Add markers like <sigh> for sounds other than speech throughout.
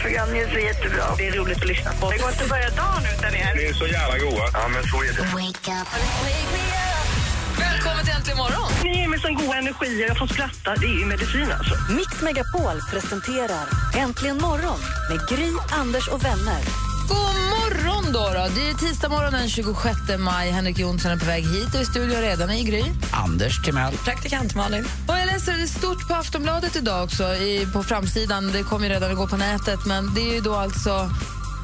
program, ni är så jättebra. Det är roligt att lyssna på. Det går inte att börja dagen utan er. Ni är så jävla goa. Ja, men så är det. Välkommen till Äntligen morgon! Ni ger mig sån god energi och jag får skratta. Det är ju medicin alltså. Mix Megapol presenterar Äntligen morgon med Gry, Anders och vänner. God morgon då, då! Det är tisdag morgon den 26 maj. Henrik Jonsson är på väg hit och i studion redan i Gry. Anders Timell. Praktikant Malin. Och jag läser det är stort på Aftonbladet idag också, i, på framsidan. Det kommer ju redan igår på nätet, men det är ju då alltså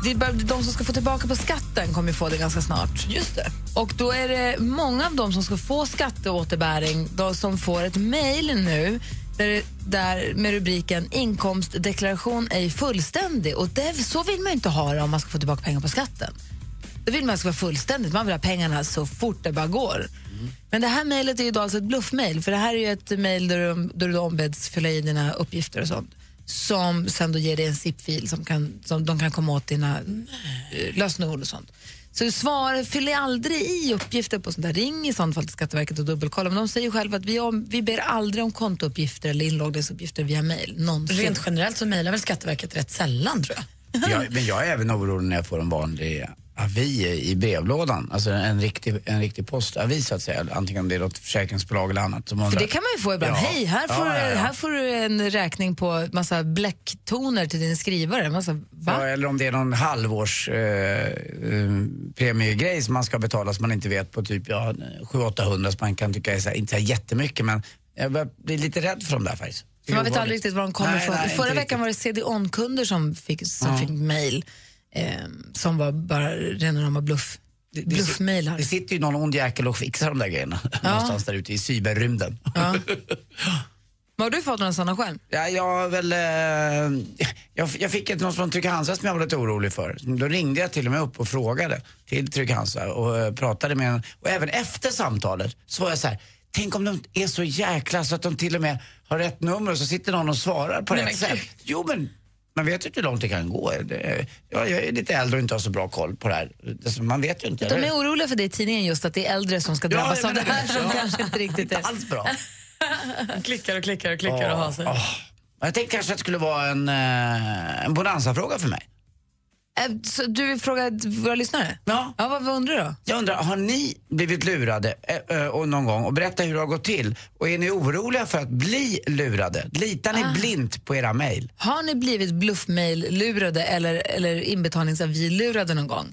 det är bara de som ska få tillbaka på skatten kommer få det ganska snart. Just det. Och då är det många av dem som ska få skatteåterbäring de som får ett mejl nu där, där med rubriken inkomstdeklaration ej fullständig. Och det, så vill man ju inte ha det om man ska få tillbaka pengar på skatten. Då vill man ska vara fullständigt. Man vill ha pengarna så fort det bara går. Men det här mejlet är ju då alltså ett bluffmejl. För det här är ju ett mejl där, du- där du ombeds fylla i dina uppgifter och sånt. Som sen då ger dig en zip-fil som, kan, som de kan komma åt dina eh, lösenord och sånt. Så svar, fyll aldrig i uppgifter på sånt där. Ring i sånt fall till Skatteverket och dubbelkolla. Men de säger själva att vi, om, vi ber aldrig om kontouppgifter eller inloggningsuppgifter via mejl. Rent generellt så mejlar väl Skatteverket rätt sällan tror jag. Jag, men jag är även orolig när jag får en vanlig avi i brevlådan. Alltså en riktig, en riktig postavi så att säga. Antingen om det är något försäkringsbolag eller annat. Som För det kan man ju få ibland. Ja. Hej, här får, Ja, Du, ja. här får du en räkning på massa bläcktoner till din skrivare. Massa, va? eller om det är någon halvårs eh, eh, premiegrej som man ska betala som man inte vet på typ ja, 700-800 som man kan tycka är så här, inte så här jättemycket men jag börjar bli lite rädd för dem där faktiskt. Man vet aldrig riktigt var de kommer Nej, ifrån. nej, Förra veckan var det CD-ON-kunder som fick, som Ja. fick mejl eh, som var bara rena rama bluff, Det- det- sitter ju någon ond jäkel och fixar de där grejerna någonstans där ute i cyberrymden. Ja. <laughs> Har du fått några sådana själv? Ja, jag väl... Eh, jag, jag fick ett något från Trygg Hansa som jag var lite orolig för. Då ringde jag till och med upp och frågade till Trygg Hansa och eh, pratade med en. Och även efter samtalet så var jag så här, tänk om de är så jäkla så att de till och med har rätt nummer och så sitter någon och svarar på Nej, rätt sätt. Jo men man vet ju inte hur långt det kan gå. Det, jag, jag är lite äldre och inte har så bra koll på det här. Det- Man vet ju inte. De är oroliga för det i tidningen just att det är äldre som ska Ja, drabbas jag av det här det. som Ja. kanske inte riktigt inte är... alls bra. <laughs> Klickar och klickar och klickar och har sig. Åh. Jag tänkte kanske att det skulle vara en, eh, en bonanza-fråga för mig. Eh, Så du frågade våra lyssnare? Ja. ja vad, vad undrar du då? Jag undrar, har ni blivit lurade eh, och någon gång och berätta hur det har gått till? Och är ni oroliga för att bli lurade? Litar Ah. ni blint på era mejl? Har ni blivit bluffmail-lurade eller, eller inbetalningsavi-lurade någon gång?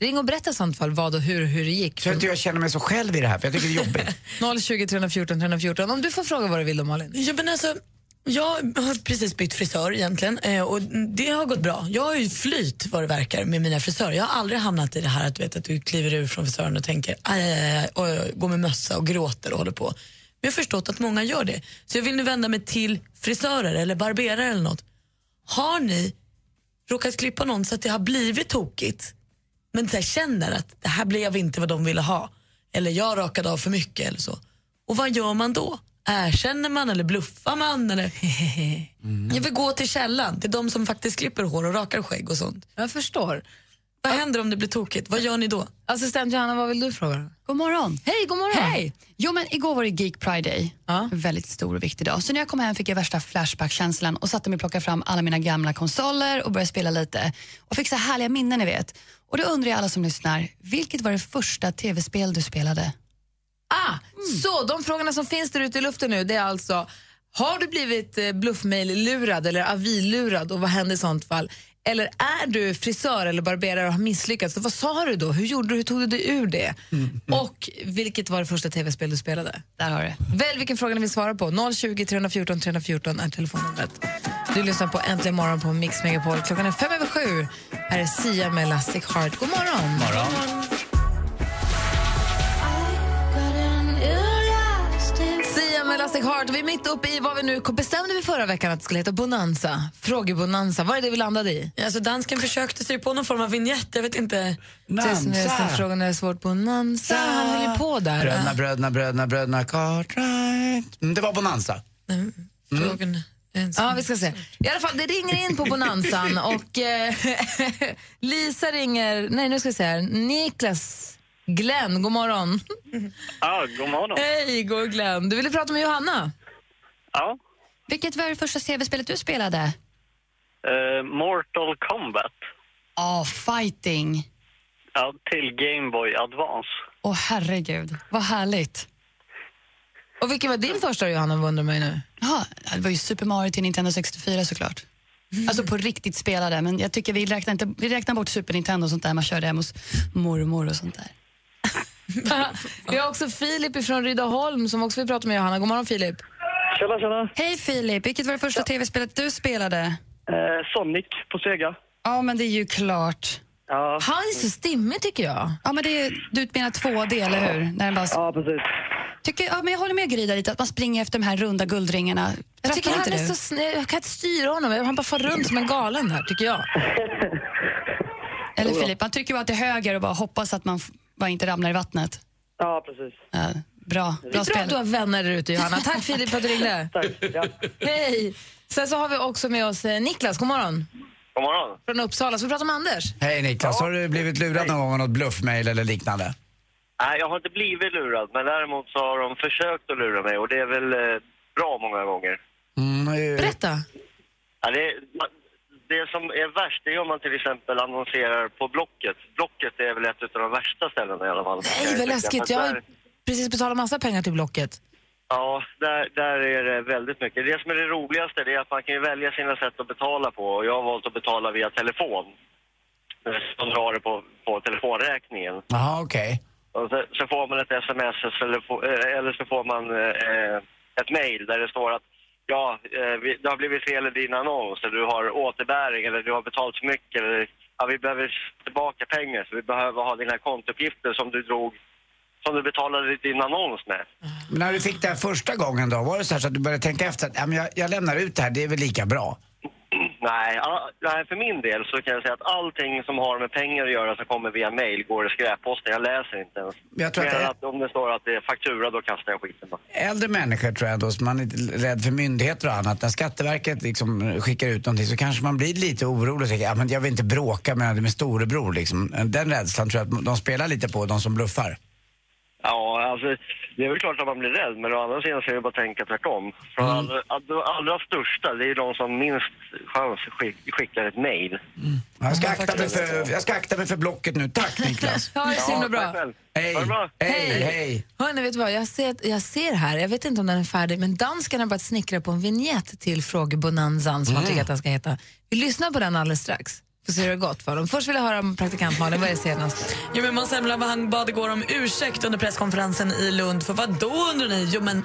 Ring och berätta i sånt fall vad och hur, hur det gick. Så att jag känner mig så själv i det här, för jag tycker det är jobbigt. 020 314 314. Om du får fråga vad du vill då Malin. Ja, men alltså, jag har precis bytt frisör egentligen eh, och det har gått bra. Jag har ju flyt vad det verkar med mina frisörer. Jag har aldrig hamnat i det här att du, vet, att du kliver ur från frisören och tänker aj, aj, aj, och går med mössa och gråter och håller på. Men jag har förstått att många gör det. Så jag vill nu vända mig till frisörer eller barberare eller något. Har ni råkat klippa någon så att det har blivit tokigt men så här, känner att det här blev inte vad de ville ha eller jag rakade av för mycket eller så. Och vad gör man då? Erkänner man eller bluffar man? Eller? Jag vill gå till källan, till de som faktiskt klipper hår och rakar skägg och sånt. Jag förstår. Vad händer om det blir tokigt? Vad gör ni då? Assistent Johanna, vad vill du fråga? God morgon. Hej, god morgon. Hej! Jo, men igår var det Geek Pride Day. Ja. Väldigt stor och viktig dag. Så när jag kom hem fick jag värsta Flashback-känslan och satte mig och plockade fram alla mina gamla konsoler och började spela lite. Och fick så här härliga minnen, ni vet. Och då undrar jag alla som lyssnar, vilket var det första tv-spel du spelade? Ah, Så de frågorna som finns där ute i luften nu det är alltså har du blivit eh, bluffmail-lurad eller avilurad och vad händer i sånt fall? Eller är du frisör eller barberare och har misslyckats? Så vad sa du då? Hur gjorde du? Hur tog du dig ur det? Och vilket var det första tv-spel du spelade? Där har du Välj vilken fråga ni vill svara på. 020 314 314 är telefonnumret. Du lyssnar på Äntligen morgon på Mix Megapol. Klockan är fem över sju. Här är Sia med Elastic Heart. God morgon! Morgon. Sia med Plastic Heart. Vi är mitt uppe i vad vi nu bestämde vi förra veckan att det skulle heta Bonanza. Frågebonanza. Vad är det vi landade i? Alltså, dansken försökte sig på någon form av vignett, jag vet inte. Nansa. Frågan är svårt. Bonanza. Han höll ju på där. Bröderna, bröderna, bröderna, bröderna Cartwright. Mm, det var Bonanza. Mm. Frågan Ja, vi ska se. I alla fall, det ringer in på Bonanzan <laughs> och eh, <laughs> Lisa ringer... Nej, nu ska vi se här. Niklas Glenn, god morgon. Ja, god morgon. Hej, god Glenn. Du ville prata med Johanna. Ja. Vilket var det första tv-spelet du spelade? Eh, Mortal Kombat. Ja, fighting. Ja, till Game Boy Advance. Åh herregud, vad härligt. Och vilken var din första Johanna, undrar mig nu? Ja, det var ju Super Mario till Nintendo 64 såklart. Alltså på riktigt spelade, men jag tycker vi räknar, inte, vi räknar bort Super Nintendo och sånt där man körde hemma hos mormor och sånt där. Vi har också Filip från Rydaholm som också vill prata med Johanna. God morgon Filip. Tjena, tjena. Hej Filip, vilket var det första tv-spelet du spelade? Eh, Sonic på Sega. Ja, men det är ju klart. Ja, Han är så stimmig tycker jag. Ja, men det är, du menar 2D, eller hur? När den bara, ja precis. tycker, ja, men jag håller med Gry där lite, att man springer efter de här runda guldringarna. Jag tycker han är du? så snäll. Jag kan inte styra honom. Han bara far runt som en galen här, tycker jag. <laughs> Eller Filip, man trycker bara till höger och bara hoppas att man bara inte ramlar i vattnet. Ja, precis. Ja, bra, Det är bra att du har vänner där ute, Johanna. Tack Filip för att du ringde. <laughs> Tack. Ja. Hej! Sen så har vi också med oss eh, Niklas, god morgon. God morgon. Från Uppsala. Så vi pratar med Anders. Hej Niklas, har du blivit lurad någon gång av något bluffmail eller liknande? Nej, jag har inte blivit lurad, men däremot så har de försökt att lura mig och det är väl eh, bra många gånger. Mm, eh, Berätta. Ja, det, det som är värst är om man till exempel annonserar på Blocket. Blocket är väl ett av de värsta ställena i alla fall. Nej, vad läskigt. Jag har precis betalat massa pengar till Blocket. Ja, där, där är det väldigt mycket. Det som är det roligaste är att man kan välja sina sätt att betala på. Och jag har valt att betala via telefon. De drar det på, på telefonräkningen. Jaha, okej. Och så, så får man ett sms eller, få- eh, eller så får man eh, ett mejl där det står att ja, eh, det har blivit fel i din annons, eller du har återbäring eller du har betalat för mycket eller ja, vi behöver tillbaka pengar så vi behöver ha dina kontouppgifter som du drog, som du betalade din annons med. Men när du fick det här första gången då, var det så, här så att du började tänka efter att ja, men jag, jag lämnar ut det här, det är väl lika bra? Nej, nej, för min del så kan jag säga att allting som har med pengar att göra som kommer via mail går i skräpposten. Jag läser inte ens. Jag tror att det är- att om det står att det är faktura, då kastar jag skiten bara. Äldre människor tror jag då, som man är rädd för myndigheter och annat. När Skatteverket liksom skickar ut någonting så kanske man blir lite orolig och tänker ja, men jag vill inte bråka med, med storebror. Liksom. Den rädslan tror jag att de spelar lite på, de som bluffar. Ja, alltså det är väl klart att man blir rädd, men å andra sidan så är det bara att tänka tvärtom. För Mm. allra, allra största, det är de som minst chans skick, skickar ett mejl. Jag ska, akta mig för, jag ska akta mig för blocket nu. Tack <laughs> Niklas. Ja, det är så himla bra. Hej, Ha bra. hej, hej. Hörni, vet du vad? Jag ser, jag ser här, jag vet inte om den är färdig, men danskarna har börjat snickra på en vignett till frågebonanzan som man tycker att den ska heta. Vi lyssnar på den alldeles strax. Får se hur det har gått för dem. Först vill jag höra om praktikant Malin, vad är det senaste? Jo, men Måns Zelmerlöw han bad igår om ursäkt under presskonferensen i Lund. För vad då undrar ni? Jo, men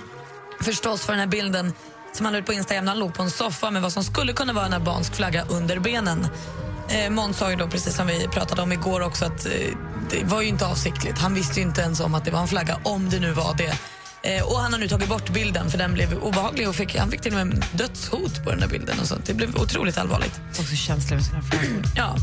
förstås för den här bilden som han la ut på Instagram när han låg på en soffa med vad som skulle kunna vara en albansk flagga under benen. Eh, Måns sa ju då, precis som vi pratade om igår också, att eh, det var ju inte avsiktligt. Han visste ju inte ens om att det var en flagga, om det nu var det. Eh, och han har nu tagit bort bilden för den blev obehaglig och fick, han fick till och med dödshot på den där bilden. Och sånt. Det blev otroligt allvarligt. Också känsliga med sina flaggor. Ja.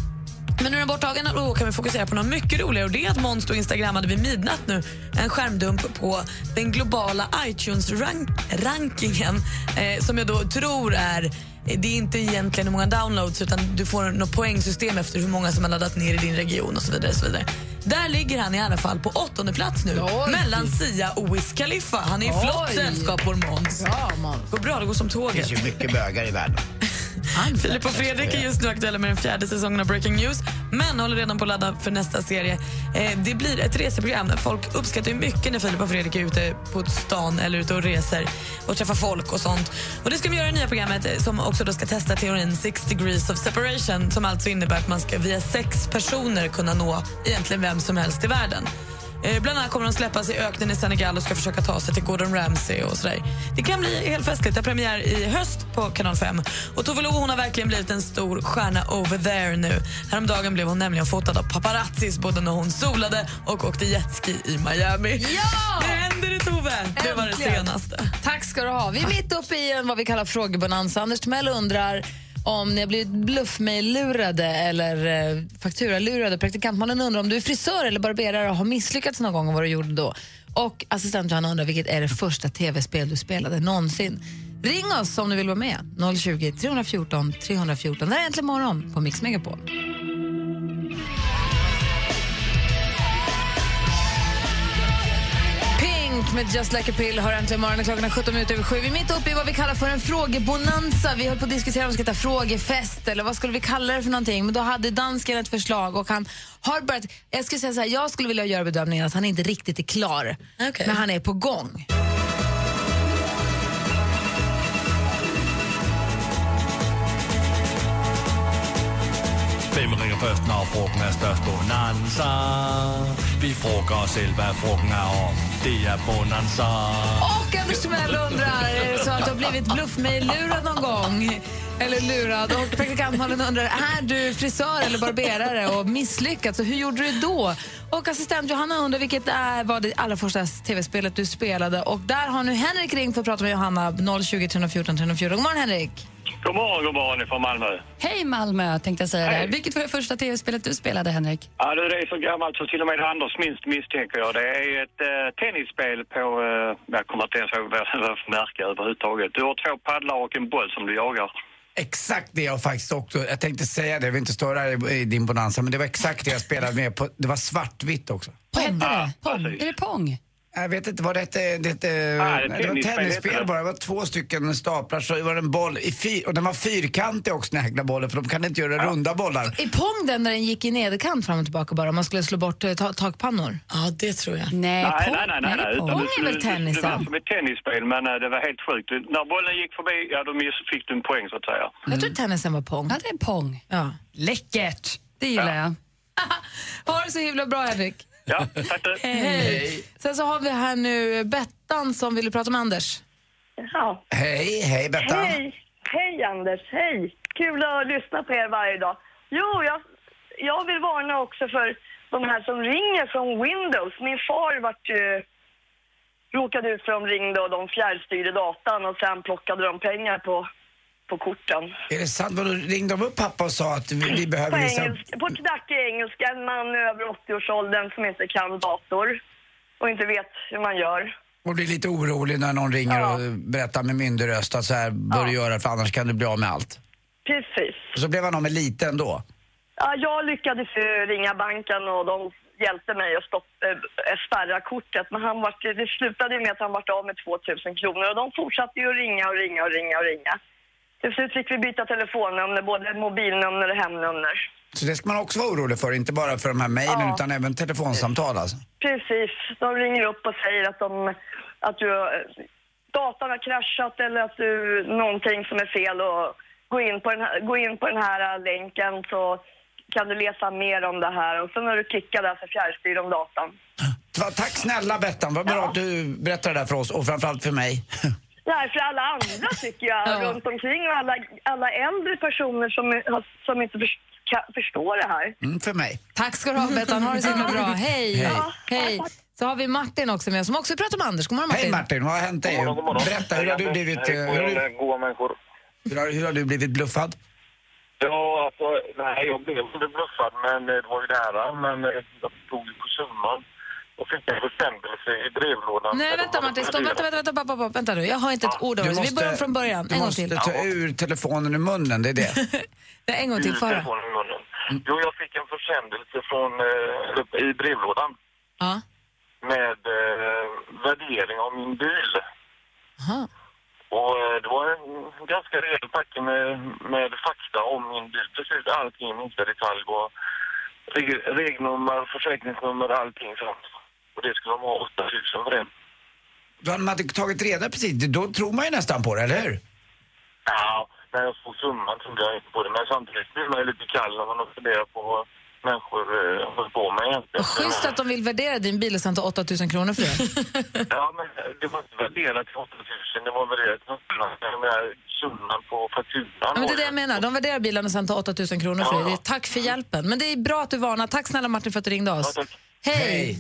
Men nu är den borttagen och då kan vi fokusera på något mycket roligare och det är att Måns instagrammade vid midnatt nu en skärmdump på den globala iTunes-rankingen eh, som jag då tror är det är inte egentligen hur många downloads utan du får något poängsystem efter hur många som har laddat ner i din region och så vidare. Och så vidare. Där ligger han i alla fall på åttonde plats nu Oj. mellan Sia och Wiz Khalifa. Han är i flott sällskap vår Måns. Måns. Går bra, det går som Det tåget. finns ju mycket bögar i världen. Filip och Fredrik är just nu aktuella med den fjärde säsongen av Breaking News men håller redan på att ladda för nästa serie. Eh, det blir ett reseprogram. Folk uppskattar mycket när Filip och Fredrik är ute på stan eller ute och reser och träffar folk och sånt. Och Det ska de göra i det nya programmet eh, som också då ska testa teorin Six degrees of separation som alltså innebär att man ska via sex personer kunna nå egentligen vem som helst i världen. Eh, bland annat kommer de släppas i öknen i Senegal och ska försöka ta sig till Gordon Ramsay och sådär. Det kan bli helt festligt. Det premiär i höst på Kanal 5. Och Tove Lo hon har verkligen blivit en stor stjärna over there nu. Häromdagen blev hon nämligen fotad av paparazzis både när hon solade och åkte jetski i Miami. Ja! Nu händer det Tove! Det var det senaste. Tack ska du ha. Vi är mitt uppe i en, vad vi kallar frågebonanza. Anders Timell undrar om ni har blivit bluffmail-lurade eller eh, fakturalurade. Praktikantmannen undrar om du är frisör eller barberare och har misslyckats någon gång och vad du gjorde då. Och assistent Johanna undrar vilket är det första tv-spel du spelade någonsin. Ring oss om du vill vara med. 020 314 314. Det här är Äntligen morgon på Mix Megapol. Med Just Like a Pill har äntligen morgonen. Klockan är 17 minuter över sju. Vi är mitt uppe i vad vi kallar för en frågebonanza. Vi höll på att diskutera om vi ska heta frågefest eller vad skulle vi kalla det för någonting. Men då hade dansken ett förslag och han har börjat... Jag skulle säga så här, jag skulle vilja göra bedömningen att han inte riktigt är klar. Okej. Men han är på gång. Hvem ringer først, når frugten er størst? Bonanza. Vi frågar oss selv, hvad frugten er om. Det er Bonanza. Och Anders Timell undrar, så att du har blivit bluffmejl-lurad någon gång? Eller lurad. Och praktikantmannen undrar, är du frisör eller barberare och misslyckats? Och hur gjorde du då? Och assistent Johanna undrar vilket är, var det allra första tv-spelet du spelade. Och där har nu Henrik ringt för att prata med Johanna. 020 314 314. God morgon Henrik. God morgon, god morgon från Malmö. Hej Malmö, tänkte jag säga Hej. där. Vilket var det första tv-spelet du spelade, Henrik? Ja, det är så gammalt så till och med Anders minst misstänker jag. Det är ett eh, tennisspel på, eh, jag kommer inte ens ihåg vad det var för märke överhuvudtaget. Du har två paddlar och en boll som du jagar. Exakt det jag faktiskt också, jag tänkte säga det, jag vill inte störa i din bonanza, men det var exakt det jag spelade med på, det var svartvitt också. Vad hette det? Pong. Är det Pong? Jag vet inte vad det hette, det, hette, det är det var tennisspel heter tennisspel det. bara, det var två stycken staplar så var det en boll i fyr, och den var fyrkantig också den här bollen för de kan inte göra runda bollar. Är Pong den där den gick i nederkant fram och tillbaka bara? Om man skulle slå bort eh, ta- takpannor? Ja, det tror jag. Nej, Nej, Pong. nej, nej. nej, nej. Pong är väl du- Det var tennisen? som ett tennisspel, men eh, det var helt sjukt. När bollen gick förbi, ja då fick du en poäng så att säga. Jag tror tennisen var Pong. Ja, det är Pong. Ja. Läckert! Det gillar jag. <laughs> Ha det så himla bra, Henrik. Ja, tack <laughs> du. Hej. Sen så har vi här nu Bettan som vill prata med Anders. Ja. Hej, hej Bettan. Hej! Hej Anders, hej! Kul att lyssna på er varje dag. Jo, jag, jag vill varna också för de här som ringer från Windows. Min far vart ju, råkade ut för de ringde och de fjärrstyrde datan och sen plockade de pengar på, på korten. Är det sant? Vadå, ringde de upp pappa och sa att vi, vi På, behöver visa... engelska, på knackig engelska, en man över 80-årsåldern som inte kan dator och inte vet hur man gör. Och blir lite orolig när någon ringer Ja. och berättar med myndig röst att så här bör du göra för annars kan du bli av med allt. Precis. Och så blev han av med lite ändå. Ja, jag lyckades ringa banken och de hjälpte mig att stopp, äh, spärra kortet. Men han vart, det slutade ju med att han vart av med 2000 kronor och de fortsatte ju att ringa och ringa och ringa och ringa. Till slut fick vi byta telefonnummer, både mobilnummer och hemnummer. Så det ska man också vara orolig för, inte bara för de här mejlen Ja. utan även telefonsamtal alltså. Precis. De ringer upp och säger att, de, att du, datorn har kraschat eller att du, någonting som är fel och gå in på den här, gå in på den här länken så kan du läsa mer om det här. Och sen när du klickar där så fjärrstyr de datan. Ta- Tack snälla Bettan, vad bra Ja. att du berättar det där för oss och framförallt för mig. <laughs> Det här för alla andra tycker jag Ja. runt omkring och alla, alla äldre personer som, som inte förstår det här. Mm, för mig. Tack ska du ha, Bettan. Ha det så himla bra. <laughs> Hej. Hej. Hej. Så har vi Martin också med oss som också pratar med Anders. God morgon, Martin. Hej Martin, vad har hänt dig? Berätta, hur har du blivit, Hej hur har goa människor. hur har, hur har du blivit bluffad? Ja, alltså, nej, jag blev inte bluffad, men det var ju nära. Men eh, jag tog ju på summan och fick en försändelse i brevlådan. Nej, vänta Martin. Stopp. Vänta, vänta, vänta, pappa, pappa. vänta nu. Jag har inte ett ord av det. Vi börjar från början. du En gång måste till. ta ur telefonen ur munnen, det är det. <laughs> Nej, en gång till. Ur Föra. telefonen i munnen. Jo, jag fick en försändelse från, eh, i brevlådan Ja. med eh, värdering av min bil. Aha. Och eh, det var en ganska rejäl packe med, med fakta om min bil. Precis allting i minsta detalj. Och reg- regnummer, försäkringsnummer, allting sånt. Och det skulle de ha 8000 för det. Då hade man inte tagit reda precis, då tror man ju nästan på det, eller hur? Ja, när jag såg summan trodde jag inte på det. Men samtidigt blir man ju lite kall när man funderar på människor eh, håller på med egentligen. Schysst att de vill värdera din bil och sen ta 8000 kronor för det. <laughs> Ja, men det var inte värderat till 8 000, det var värderat till summan på fakturan. Ja, men det är det jag menar. De värderar bilen och sen tar 8000 kronor för det. Tack för hjälpen. Men det är bra att du varnar. Tack snälla Martin för att du ringde oss. Hej!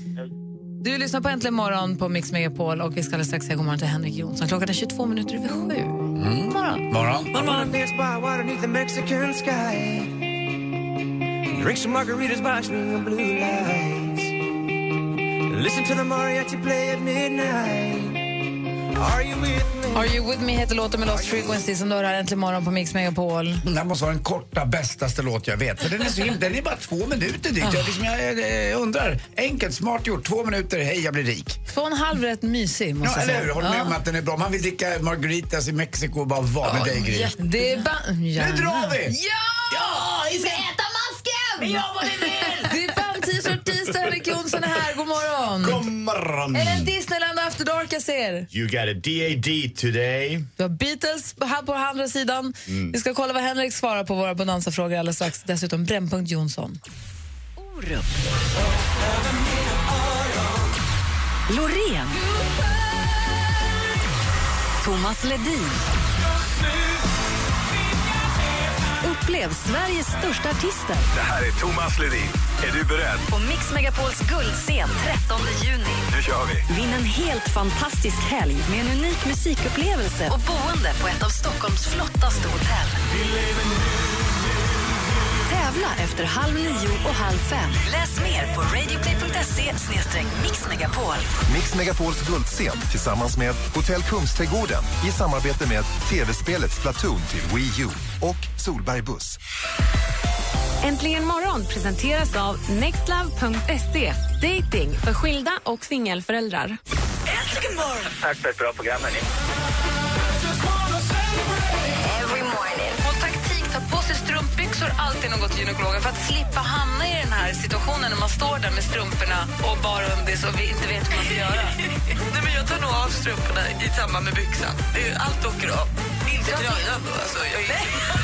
Du lyssnar på Äntligen morgon på Mix Megapol och vi ska alldeles strax säga god morgon till Henrik Jonsson. Klockan är 22 minuter över sju. God morgon. Morgon. On Are you with me? Heter låten med Lost Frequency som du har här äntligen morgon på Mix Megapol. Det här måste vara den korta, bästaste låt jag vet. För den är så himla, den är bara två minuter dit. Jag, liksom, jag, jag undrar, enkelt, smart gjort, två minuter, hej jag blir rik. Två och en halv rätt mysig måste Ja, jag eller säga. hur? Håller med Ja. om att den är bra. Man vill dricka margaritas i Mexiko och bara vara med dig, Gry. Det är ba- Nu drar vi! Ja! Ja, vi ska äta masken! Vi gör vad vi vill! Det morgon! Det en Disneyland After Dark jag ser? You got a DAD today. Du har Beatles här på andra sidan. Mm. Vi ska kolla vad Henrik svarar på våra Bonanza-frågor alldeles strax. Dessutom Brännpunkt Jonsson. Orup. Loreen. Thomas Ledin. Upplev Sveriges största artister Det här är Thomas Ledin. Är du beredd? på Mix Megapols guldscen 13 juni. Nu kör vi! Vinn en helt fantastisk helg med en unik musikupplevelse och boende på ett av Stockholms flottaste hotell. Tävla efter halv nio och halv fem. Läs mer på radioplay.se mixmegapol. Mix Megapols guldscen tillsammans med Hotell Kungsträdgården i samarbete med tv-spelet Splatoon till Wii U och Solberg Buss. Äntligen morgon presenteras av nextlove.se. Dating för skilda och singelföräldrar. Äntligen morgon! Tack för ett bra program, hörni. Every morning. Sig strumpbyxor alltid när man går till gynekologen för att slippa hamna i den här situationen när man står där med strumporna och bara undis och vi inte vet hur man ska göra. <laughs> Nej, men jag tar nog av strumporna i samband med byxan. Allt åker av. Inte tröjan då. Alltså, jag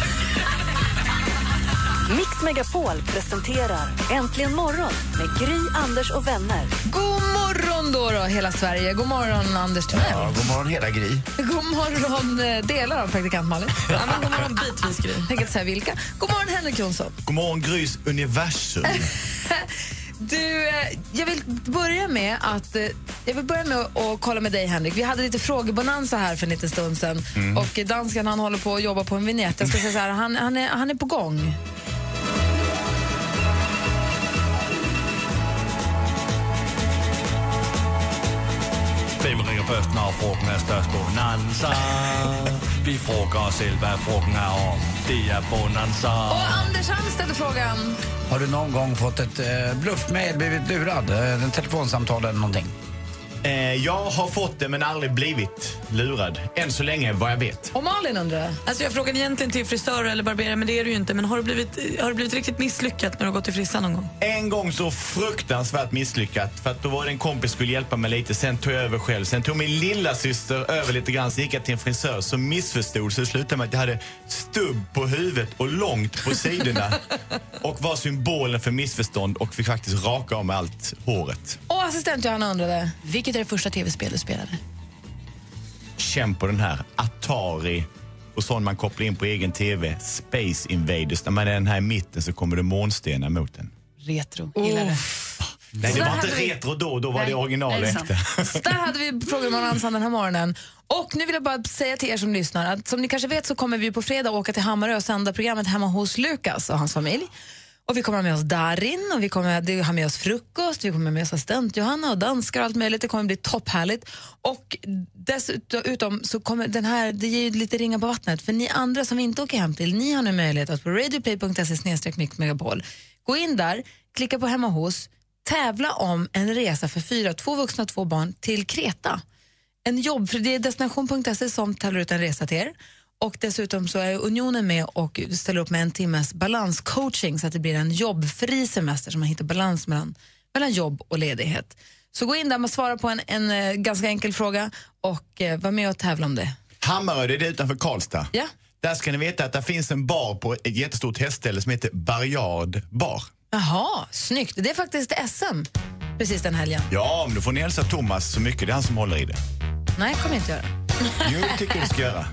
Mix Megapol presenterar Äntligen morgon med Gry, Anders och vänner. God morgon då, då hela Sverige. God morgon Anders Timell. Ja, god morgon hela Gry. God morgon eh, delar av praktikant Malin. <laughs> ja, men god morgon bitvis Gry. Inte säga vilka. God morgon Henrik Jonsson. God morgon Grys universum. <laughs> Du, eh, jag vill börja med att eh, jag vill börja med att kolla med dig Henrik. Vi hade lite frågebonanza här för en liten stund sedan Mm. och dansken han håller på att jobba på en vignett. Jag ska säga så här, han, han, är, han är på gång. Hvem ringer først, når frugten er størst? Bonanza. Vi frågar oss selv, hvad frugten er om. Det er Bonanza. Och Anders han ställde frågan. Har du någon gång fått ett eh, bluffmail, blivit lurad? Eh, en telefonsamtal eller någonting? Eh, jag har fått det men aldrig blivit lurad. Än så länge vad jag vet. Och Malin undrar? Alltså jag frågade egentligen till frisör eller barberare, men det är du ju inte. Men har du blivit, har du blivit riktigt misslyckat när du har gått till frissan någon gång? En gång så fruktansvärt misslyckat för att då var det en kompis som skulle hjälpa mig lite. Sen tog jag över själv. Sen tog min lilla syster över lite grann. Så gick jag till en frisör som missförstod så det slutade med att jag hade stubb på huvudet och långt på sidorna. <laughs> och var symbolen för missförstånd och fick faktiskt raka av mig allt håret. Och assistent Johanna undrade. Vilket är det första tv-spel du spelade? Känn på den här Atari och sån man kopplar in på egen TV. Space Invaders. När man är den här i mitten så kommer det månstenar mot den. Retro. Gillar det. Nej, det var inte hade vi- retro då, då var Nej, det original nej, det. Så där hade vi frågebonanzan den här morgonen. Och nu vill jag bara säga till er som lyssnar att som ni kanske vet så kommer vi på fredag åka till Hammarö och sända programmet hemma hos Lukas och hans familj. Och vi kommer ha med oss Darin och vi kommer ha med oss frukost, vi kommer ha med oss assistent Johanna och danskar och allt möjligt. Det kommer bli topphärligt. Och dessutom så kommer den här, det ger ju lite ringar på vattnet för ni andra som vi inte åker hem till, ni har nu möjlighet att på radioplay.se megapol gå in där, klicka på hemma hos, tävla om en resa för fyra, två vuxna och två barn till Kreta. En jobb, för det är destination.se som tävlar ut en resa till er. Och dessutom så är Unionen med och ställer upp med en timmes balanscoaching så att det blir en jobbfri semester så man hittar balans mellan, mellan jobb och ledighet. Så gå in där och svara på en, en eh, ganska enkel fråga och eh, var med och tävla om det. Hammarö, det är det utanför Karlstad. Ja. Där ska ni veta att det finns en bar på ett jättestort hästställe som heter Barriard bar. Jaha, snyggt. Det är faktiskt SM precis den helgen. Ja, men då får ni hälsa Thomas så mycket. Det är han som håller i det. Nej, kommer jag inte göra. Jo, tycker du ska göra.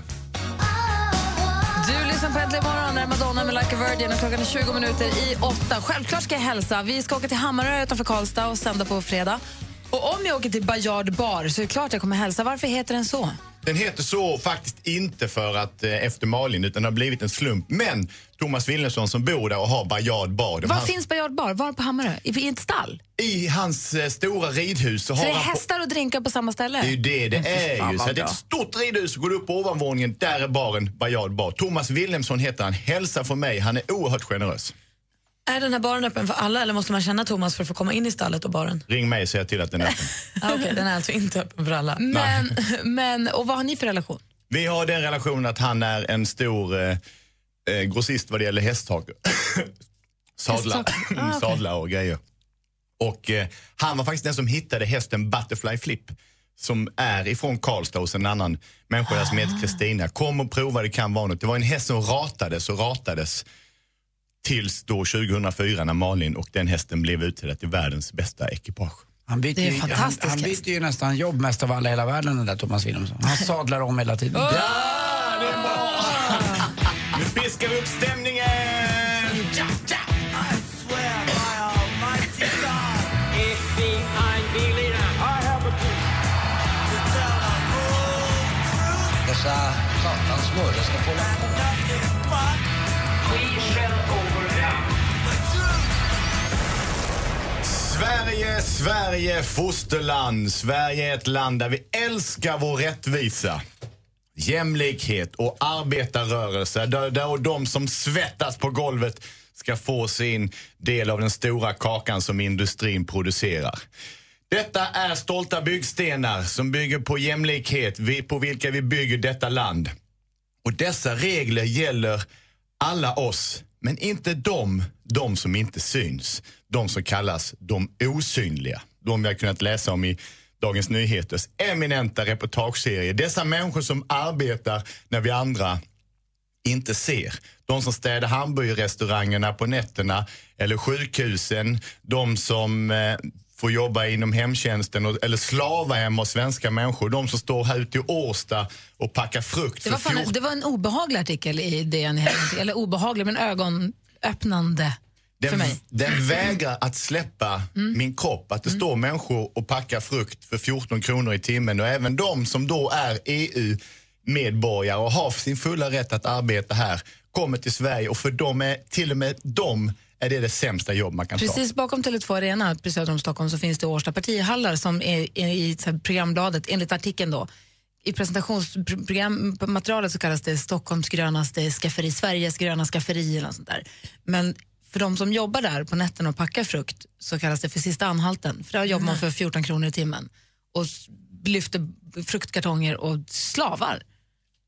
Du lyssnar på Äntligen morgon, där Madonna med Like a Virgin och klockan är 20 minuter i åtta. Självklart ska jag hälsa. Vi ska åka till Hammarö utanför Karlstad och sända på fredag. Och om jag åker till Bajard bar så är det klart jag kommer hälsa. Varför heter den så? Den heter så faktiskt inte för att eh, efter Malin, utan det har blivit en slump. Men Thomas Wilhelmsson som bor där och har Bajard bar. det var hans- finns Bajard bar? Var på Hammarö? I, I ett stall? I hans eh, stora ridhus så Så har det är han... På, hästar och drinkar på samma ställe? det är ju det det är ju. Så det är ett stort ridhus, går du upp på ovanvåningen, där är baren Bajard bar. Thomas Wilhelmsson heter han. Hälsa från mig, han är oerhört generös. Är den här baren öppen för alla eller måste man känna Thomas för att få komma in i stallet och baren? Ring mig så jag till att den är öppen. <laughs> Ah, Okej, den är alltså inte öppen för alla. Men, <laughs> men, och vad har ni för relation? Vi har den relationen att han är en stor eh, eh, grossist vad det gäller hästhaker. <coughs> Sadlar, Hästhaker? Ah, okej. sadlar och grejer. Och eh, han var faktiskt den som hittade hästen Butterfly Flip som är ifrån Karlstad hos en annan människa där som Ah. heter Kristina. Kom och prova, det kan vara något. Det var en häst som ratades och ratades tills då 2004 när Malin och den hästen blev utsedda till världens bästa ekipage. Han byter, Det är ju, han, han byter ju nästan jobb mest av alla i hela världen den där Thomas Wilhelmsson. Han sadlar om hela tiden. Ja, det är bra! Nu piskar vi upp stämningen! Ja, ja. Dessa satans smörre ska få Sverige, Sverige, fosterland. Sverige är ett land där vi älskar vår rättvisa. Jämlikhet och arbetarrörelse. Där, där de som svettas på golvet ska få sin del av den stora kakan som industrin producerar. Detta är stolta byggstenar som bygger på jämlikhet, på vilka vi bygger detta land. Och dessa regler gäller alla oss, men inte de, de som inte syns. De som kallas de osynliga. De vi har kunnat läsa om i Dagens Nyheters eminenta reportageserie. Dessa människor som arbetar när vi andra inte ser. De som städar hamburgerrestaurangerna på nätterna eller sjukhusen. De som eh, får jobba inom hemtjänsten och, eller slava hemma hos svenska människor. De som står här ute i Årsta och packar frukt Det var, fan, 14 det var en obehaglig artikel i DN. Eller obehaglig, men ögonöppnande Den, den vägrar att släppa min kropp. Att det står människor och packar frukt för 14 kronor i timmen och även de som då är EU-medborgare och har sin fulla rätt att arbeta här kommer till Sverige och för dem är till och med dem är det det sämsta jobb man kan ta. Precis bakom Tele2 Arena, precis söder om Stockholm, så finns det Årsta partihallar som är, är i programbladet, enligt artikeln då. I presentationsmaterialet så kallas det Stockholms grönaste skafferi, Sveriges gröna skafferi eller något sånt där. Men för de som jobbar där på nätterna och packar frukt så kallas det för sista anhalten. För där jobbar man för 14 kronor i timmen och lyfter fruktkartonger och slavar.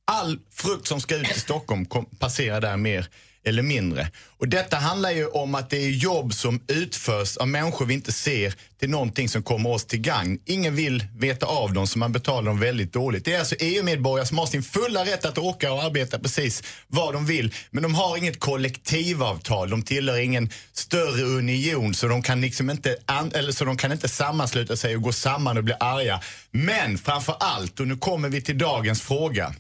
all frukt som ska ut i Stockholm kom, passerar där mer eller mindre. Och detta handlar ju om att det är jobb som utförs av människor vi inte ser till någonting som kommer oss till gagn. Ingen vill veta av dem så man betalar dem väldigt dåligt. Det är alltså EU-medborgare som har sin fulla rätt att åka och arbeta precis vad de vill. Men de har inget kollektivavtal, de tillhör ingen större union så de kan liksom inte, eller så de kan inte sammansluta sig och gå samman och bli arga. Men framför allt, och nu kommer vi till dagens fråga.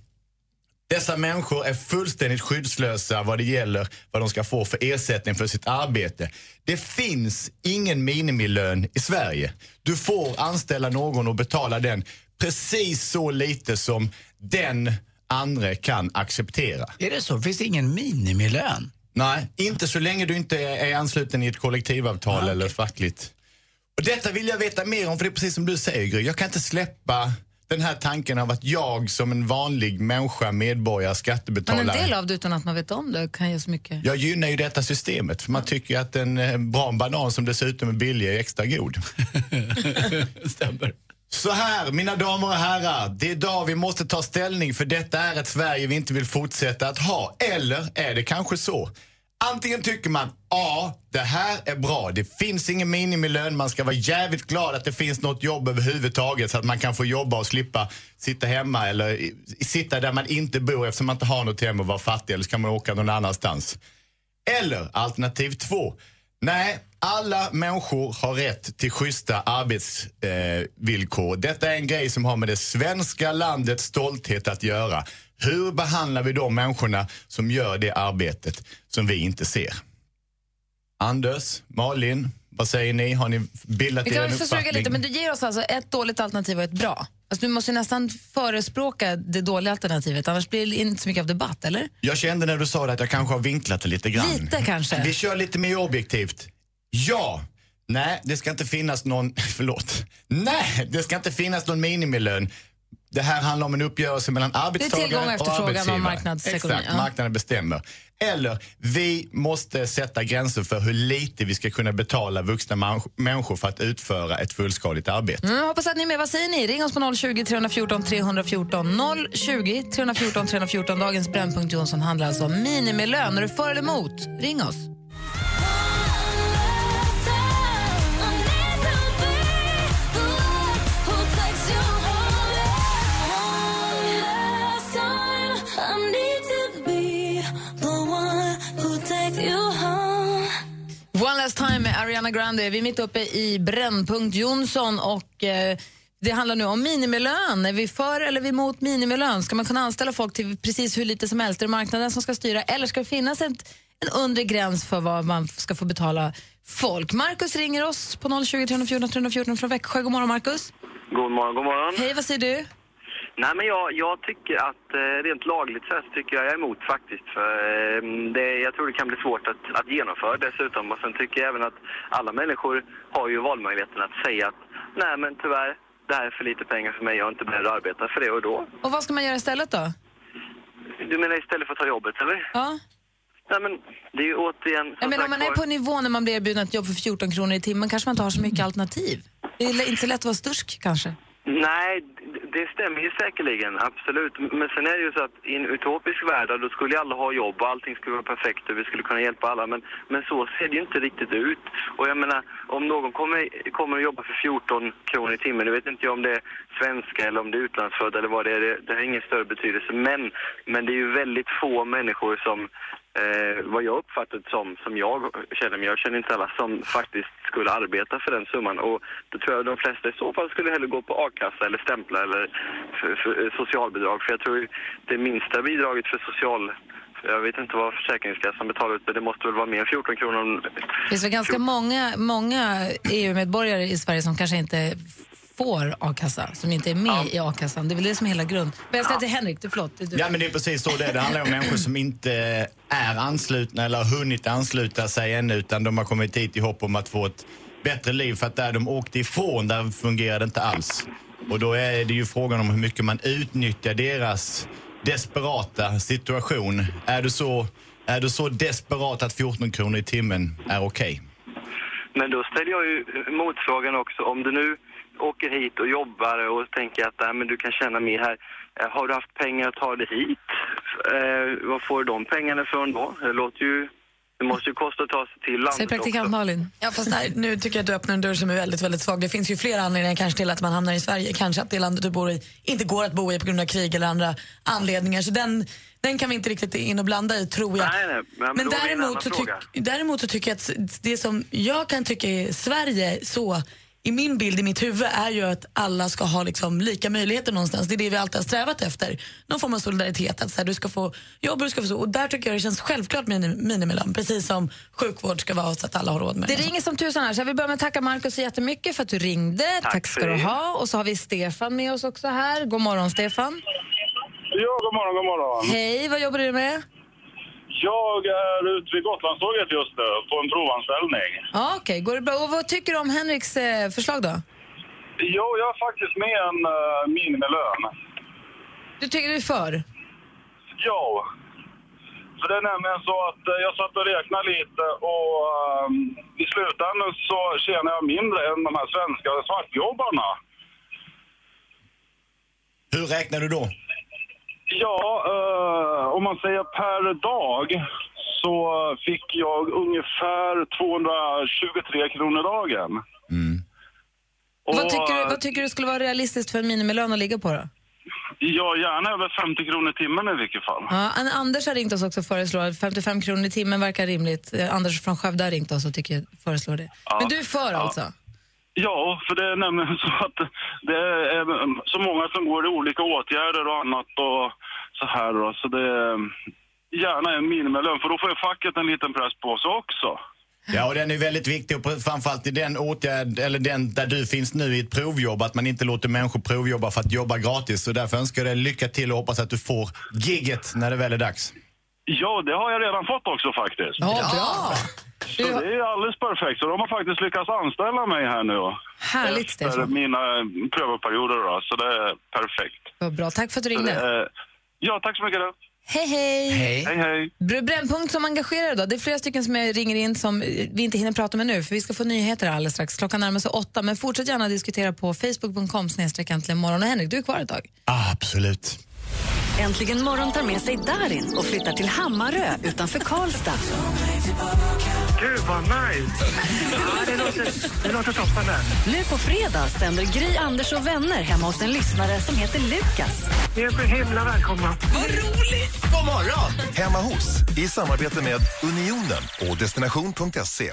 Dessa människor är fullständigt skyddslösa vad det gäller vad de ska få för ersättning för sitt arbete. Det finns ingen minimilön i Sverige. Du får anställa någon och betala den precis så lite som den andra kan acceptera. Är det så? Finns det ingen minimilön? Nej, inte så länge du inte är ansluten i ett kollektivavtal eller fackligt. Och detta vill jag veta mer om, för det är precis som du säger Gry. Jag kan inte släppa den här tanken av att jag som en vanlig människa, medborgare, Men skattebetalare en del av det utan att man vet om det kan ge så mycket. jag gynnar ju detta systemet för man tycker ju att en eh, bra banan som dessutom är billig är extra god. <laughs> Stämmer. Så här, mina damer och herrar. Det är idag vi måste ta ställning för detta är ett Sverige vi inte vill fortsätta att ha. Eller är det kanske så? Antingen tycker man, ja, det här är bra. Det finns ingen minimilön. Man ska vara jävligt glad att det finns något jobb överhuvudtaget så att man kan få jobba och slippa sitta hemma eller i- sitta där man inte bor eftersom man inte har något hem och vara fattig eller så kan man åka någon annanstans. Eller alternativ två. Nej, alla människor har rätt till schyssta arbetsvillkor. Eh. Detta är en grej som har med det svenska landets stolthet att göra. Hur behandlar vi de människorna som gör det arbetet som vi inte ser? Anders, Malin, vad säger ni? Har ni bildat er en uppfattning? lite, men du ger oss alltså ett dåligt alternativ och ett bra. Alltså, du måste nästan förespråka det dåliga alternativet, annars blir det inte så mycket av debatt, eller? Jag kände när du sa det att jag kanske har vinklat det lite grann. Lite kanske. Vi kör lite mer objektivt. Ja! Nej, det ska inte finnas någon... <laughs> Förlåt. Nej, det ska inte finnas någon minimilön. Det här handlar om en uppgörelse mellan arbetstagare och arbetsgivare. Exakt, marknaden bestämmer. Eller, vi måste sätta gränser för hur lite vi ska kunna betala vuxna människor för att utföra ett fullskaligt arbete. Mm, hoppas att ni är med. Vad säger ni? Ring oss på 020 314 314. 020 314 314. Dagens Brännpunkt Jonsson handlar alltså om minimilön. Är du för eller emot? Ring oss. Ariana Grande. Vi är mitt uppe i Brännpunkt Jonsson och eh, det handlar nu om minimilön. Är vi för eller är vi emot minimilön? Ska man kunna anställa folk till precis hur lite som helst? Är det marknaden som ska styra eller ska det finnas ett, en undre gräns för vad man ska få betala folk? Markus ringer oss på 020 314 314 från Växjö. God morgon Markus. God morgon, god morgon. Hej, vad säger du? Nej, men jag, jag tycker att eh, rent lagligt så tycker jag jag är emot faktiskt. För eh, det, jag tror det kan bli svårt att, att genomföra dessutom. Och sen tycker jag även att alla människor har ju valmöjligheten att säga att nej men tyvärr, det här är för lite pengar för mig, jag är inte beredd att arbeta för det och då. Och vad ska man göra istället då? Du menar istället för att ta jobbet eller? Ja. Nej men det är ju återigen... Jag menar, om man är på nivå när man blir erbjuden ett jobb för 14 kronor i timmen kanske man inte har så mycket alternativ. Det är inte så lätt att vara stursk kanske. Nej, det- stämmer ju säkerligen, absolut. Men sen är det ju så att i en utopisk värld, då skulle ju alla ha jobb och allting skulle vara perfekt och vi skulle kunna hjälpa alla. Men, men så ser det ju inte riktigt ut. Och jag menar, om någon kommer, kommer att jobba för 14 kronor i timmen, nu vet inte jag om det är svenska eller om det är utlandsfödda eller vad det är, det, det har ingen större betydelse. Men, men det är ju väldigt få människor som, eh, vad jag uppfattat som, som jag känner, men jag känner inte alla, som faktiskt skulle arbeta för den summan. Och då tror jag de flesta i så fall skulle hellre gå på a-kassa eller stämpla eller för, för, socialbidrag. För jag tror det minsta bidraget för social... Jag vet inte vad Försäkringskassan betalar ut, men det måste väl vara mer än 14 kronor om... Det finns väl ganska många, många EU-medborgare i Sverige som kanske inte får a-kassa, som inte är med i a-kassan. Det är väl det som är hela grund. Men jag säger till Henrik, du, förlåt. Det är du. Ja men det är precis så det är. Det handlar om människor som inte är anslutna eller har hunnit ansluta sig ännu utan de har kommit hit i hopp om att få ett bättre liv för att där de åkte ifrån där fungerar det inte alls. Och då är det ju frågan om hur mycket man utnyttjar deras desperata situation. Är du så, är du så desperat att 14 kronor i timmen är okej? Men då ställer jag ju motfrågan också. Om du nu åker hit och jobbar och tänker att nej, men du kan tjäna mer här. eh, Har du haft pengar att ta dig hit? Eh, vad får du de pengarna ifrån då? Det låter ju... Det måste ju kosta att ta sig till landet Säg praktikant också. Malin. Ja, fast där, nu tycker jag att du öppnar en dörr som är väldigt, väldigt svag. Det finns ju flera anledningar kanske till att man hamnar i Sverige. Kanske att det landet du bor i inte går att bo i på grund av krig eller andra anledningar. Så den, den kan vi inte riktigt in och blanda i, tror jag. Nej, nej, men, Men däremot så, tyck, däremot så tycker jag att det som jag kan tycka är Sverige så i min bild i mitt huvud är ju att alla ska ha liksom lika möjligheter någonstans. Det är det vi alltid har strävat efter. Någon form av solidaritet. Att så här, du ska få jobb och du ska få så. Och där tycker jag det känns självklart med minim- minimilön. Precis som sjukvård ska vara så att alla har råd med Det ringer som tusan här, så jag vill börja med att tacka Markus så jättemycket för att du ringde. Tack, ska för du det. ha. Och så har vi Stefan med oss också här. God morgon Stefan. Ja, god morgon, god morgon. Hej, vad jobbar du med? Jag är ute vid Gotlandståget just nu på en provanställning. Ja, Okej, går det bra? Och vad tycker du om Henriks eh, förslag då? Jo, jag är faktiskt med en uh, minimilön. Du tycker du är för? Ja. För det är nämligen så att eh, jag satt och räknade lite och eh, i slutändan så tjänar jag mindre än de här svenska svartjobbarna. Hur räknar du då? Ja, eh, om man säger per dag så fick jag ungefär 223 kronor dagen. vad, Och, tycker du, eh, vad tycker du skulle vara realistiskt för en minimilön att ligga på då? Ja, gärna över 50 kronor i timmen i vilket fall. Ja, An- Anders har ringt oss också och föreslår att 55 kronor i timmen verkar rimligt. Eh, Anders från Skövde har ringt oss och tycker, föreslår det. Ja. Men du är för Ja. alltså? Ja, för det är nämligen <laughs> så att det är så många som går i olika åtgärder och annat och så här då. Så det är mm, gärna en minimilön, för då får ju facket en liten press på sig också. Ja, och den är väldigt viktig, och framförallt i den åtgärd, eller den där du finns nu i ett provjobb, att man inte låter människor provjobba för att jobba gratis. Så därför önskar jag dig lycka till och hoppas att du får gigget när det väl är dags. Ja, det har jag redan fått också faktiskt. Ja, bra! Så det är alldeles perfekt. Så de har faktiskt lyckats anställa mig här nu. Härligt, Efter Stefan. mina prövoperioder då, så det är perfekt. Vad bra. Tack för att du ringde. är- Ja, tack så mycket. då. Hej, hej! Hej, hej. Br- Brännpunkt som engagerar idag. Det är flera stycken som jag ringer in som eh, vi inte hinner prata med nu för vi ska få nyheter alldeles strax. Klockan närmar sig åtta men fortsätt gärna diskutera på facebook.com snedstreck morgon. Och Henrik, du är kvar ett tag. Absolut. Äntligen morgon tar med sig Darin och flyttar till Hammarö utanför Karlstad. Gud, vad nice! Ja, det, låter, det låter toppen. Nu på fredag sänder Gry, Anders och vänner hemma hos en lyssnare som heter Lukas. Ni är så himla välkomna. Vad roligt! God morgon! Hemma hos i samarbete med Unionen och destination.se.